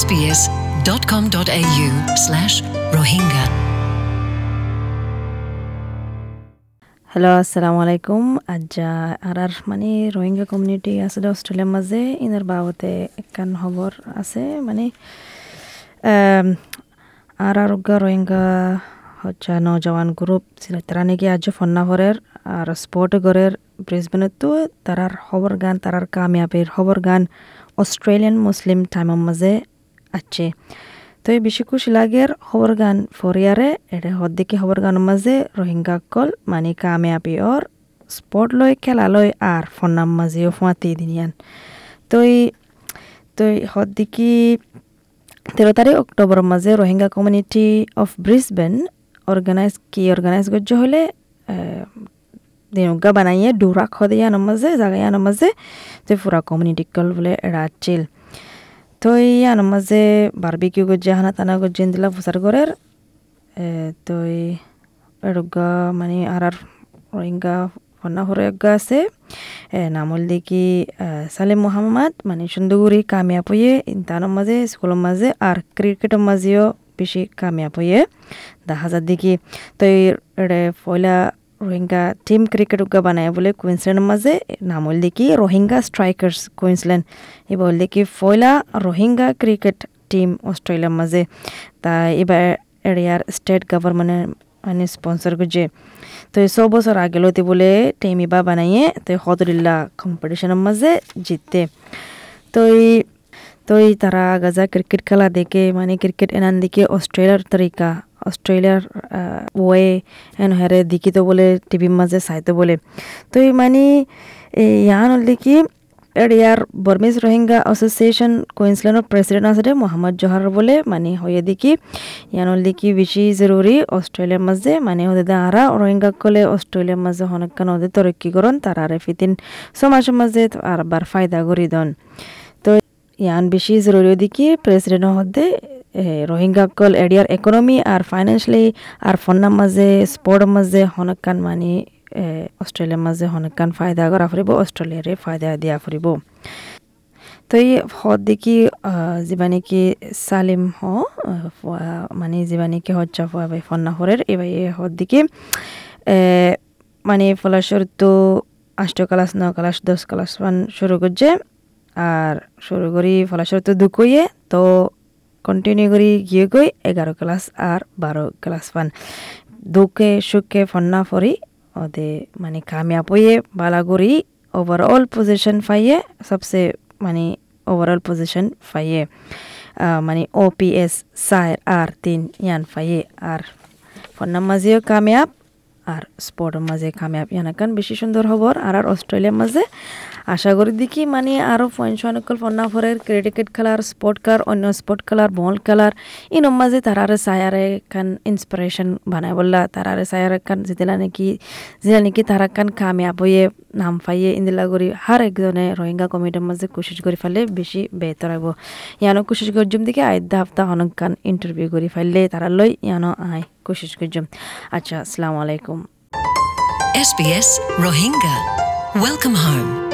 sbs.com.au slash rohingya. Hello আসসালামু আলাইকুম আজ আর আর মানে রোহিঙ্গা কমিউনিটি আছে অস্ট্রেলিয়ার মাঝে, ইনার বাবতে একখান খবর আছে মানে আর আরোগ্য রোহিঙ্গা হচ্ছে নজওয়ান গ্রুপ তারা নাকি আজ ফন্নাভরের আর স্পোর্ট গড়ের ব্রিসবেনের তো তারার খবর গান, তারার কামিয়াবের খবর গান অস্ট্রেলিয়ান মুসলিম টাইমের মাঝে আছে তো এই বেশি খুশি লাগের খবর গান ফরিয়ারে এটা হদ্দিকে খবর গানের মাঝে রোহিঙ্গা কল মানে কামিয়াবি ওর স্পট লই খেলা লই আর ফন্নাম মাঝেও ফুয়াতি দিনিয়ান। তই তই হদ্দিকি তেরো তারিখ অক্টোবরের মাঝে Rohingya community of Brisbane organize, কি অর্গানাইজ করছে হলে দিনুগা বানাইয়ে ডুরাক হদিয়ানোর মাঝে, জাগাইয়ানোর মাঝে তো পুরা কমিউনিটি কল বলে রাচিল তো ইয়ানোর মাঝে বারবিকিউ গজ্জে হানা টানা গজ্জে দিলা ফুসার ঘরের তো এরগা মানে আর আর রোহিঙ্গা ফন্না হরগা আছে নামল দেখি সালেম মোহাম্মদ মানে সুন্দরগুড়ি কামিয়াব হয়ে ইন্তানোর মাঝে স্কুলের মাঝে আর ক্রিকেটের মাঝেও বেশি কামিয়াব হয়ে দেখা যার দেখি তো পয়লা রোহিঙ্গা টিম ক্রিকেট উগা বানায় বলে কুইন্সল্যান্ডের মাঝে নাম হল দেখি রোহিঙ্গা স্ট্রাইকার্স কুইন্সল্যান্ড এবার দেখি ফয়লা রোহিঙ্গা ক্রিকেট টিম অস্ট্রেলিয়ার মাঝে। তা এবার এরিয়ার স্টেট গভর্নমেন্টের মানে স্পন্সর করছে। তো ছ বছর আগেলতে বলে টিম ইবা বানাইয়ে তো হদরিল্লা কম্পিটিশনের মাঝে জিততে। তো তো তারা গাজা ক্রিকেট খেলা দেখে মানে ক্রিকেট এনান দিকে অস্ট্রেলিয়ার তরিকা অস্ট্রেলিয়ার ওয়ে এন হেরে দিকিত বলে টিভির মাঝে চাইতে বলে। তো এই মানে ইয়ান হল দেখি ইয়ার বর্মিজ রোহিঙ্গা অ্যাসোসিয়েশন কুইন্সল্যান্ডের প্রেসিডেন্ট আছে মোহাম্মদ জোহার বলে মানে হয়ে দেখি। ইয়ান হল দেখি বেশি জরুরি অস্ট্রেলিয়ার মাঝে মানে ওদের আরা রোহিঙ্গা কলে অস্ট্রেলিয়ার মাঝে অনেকখান ওদের তরক্কি করন তারা আরে ফিতিন সমাজের মাঝে আর বার ফায়দা করি দন। তো ইয়ান বেশি জরুরি দেখি প্রেসিডেন্ট হতে রোহিঙ্গা কল এরিয়ার ইকোনমি আর ফাইন্যান্সিয়ালি আর ফন্নার মাঝে স্পোর্টের মাঝে হনকান মানে অস্ট্রেলিয়ার মাঝে হনকান ফায়দা করা ফুরিব অস্ট্রেলিয়ারে ফায়দা দিয়া ফুরিব তো এই হদ দেখি যিবা নেকি সালিম হ মানে যিবা নেকি হজ্জা ফন্না হরের এবার হদ দেখি মানে ফলাশর তো আষ্ট ক্লাস ন ক্লাস দশ ক্লাস ওয়ান শুরু করছে আর শুরু করি ফলাশর তো দুকইয়ে তো কন্টিনিউ করি, গিয়ে গই এগারো ক্লাস আর বারো ক্লাস পান। দুঃখে সুখে ফন্না ফরি ওদে মানে কামিয়াব হয়ে বালা করি ওভারঅল পজিশন পাইয়ে সবসে মানে ওভারঅল পজিশন পাইয়ে মানে ও পি এস সার আর তিন, ইয়ান পাইয়ে, আর ফন্নার মাঝেও কামিয়াব, আর স্পোর্টের মাঝে কামিয়াব। ইয়ানাকান বেশি সুন্দর খবর আর আর অস্ট্রেলিয়ার মাঝে আশা করি দেখি মানে আরও পঞ্চানকল ফন্নাফরের ক্রিকেট খেলার স্পোর্ট কার অন্য স্পোর্ট খেলার বল খেলার ইনম মাঝে তারারে সায়ারে কান ইন্সপিরেশন বানায় বললা, তারারে সায়ারে কান যেদিলা নাকি যেদিলা নাকি তারা কান কামিয়াব হয়ে নাম পাইয়ে ইন্দিলা করি হার একজনে রোহিঙ্গা কমিটির মাঝে কোশিশ করে ফেলে বেশি বেহতর হইব। ইয়ানো কোশিশ করজুম দিকে আইদা হাফতা অনেক কান ইন্টারভিউ করে ফেললে তারা লই ইয়ানো আয় কোশিশ করজুম। আচ্ছা আসসালামু আলাইকুম। SBS Rohingya Welcome home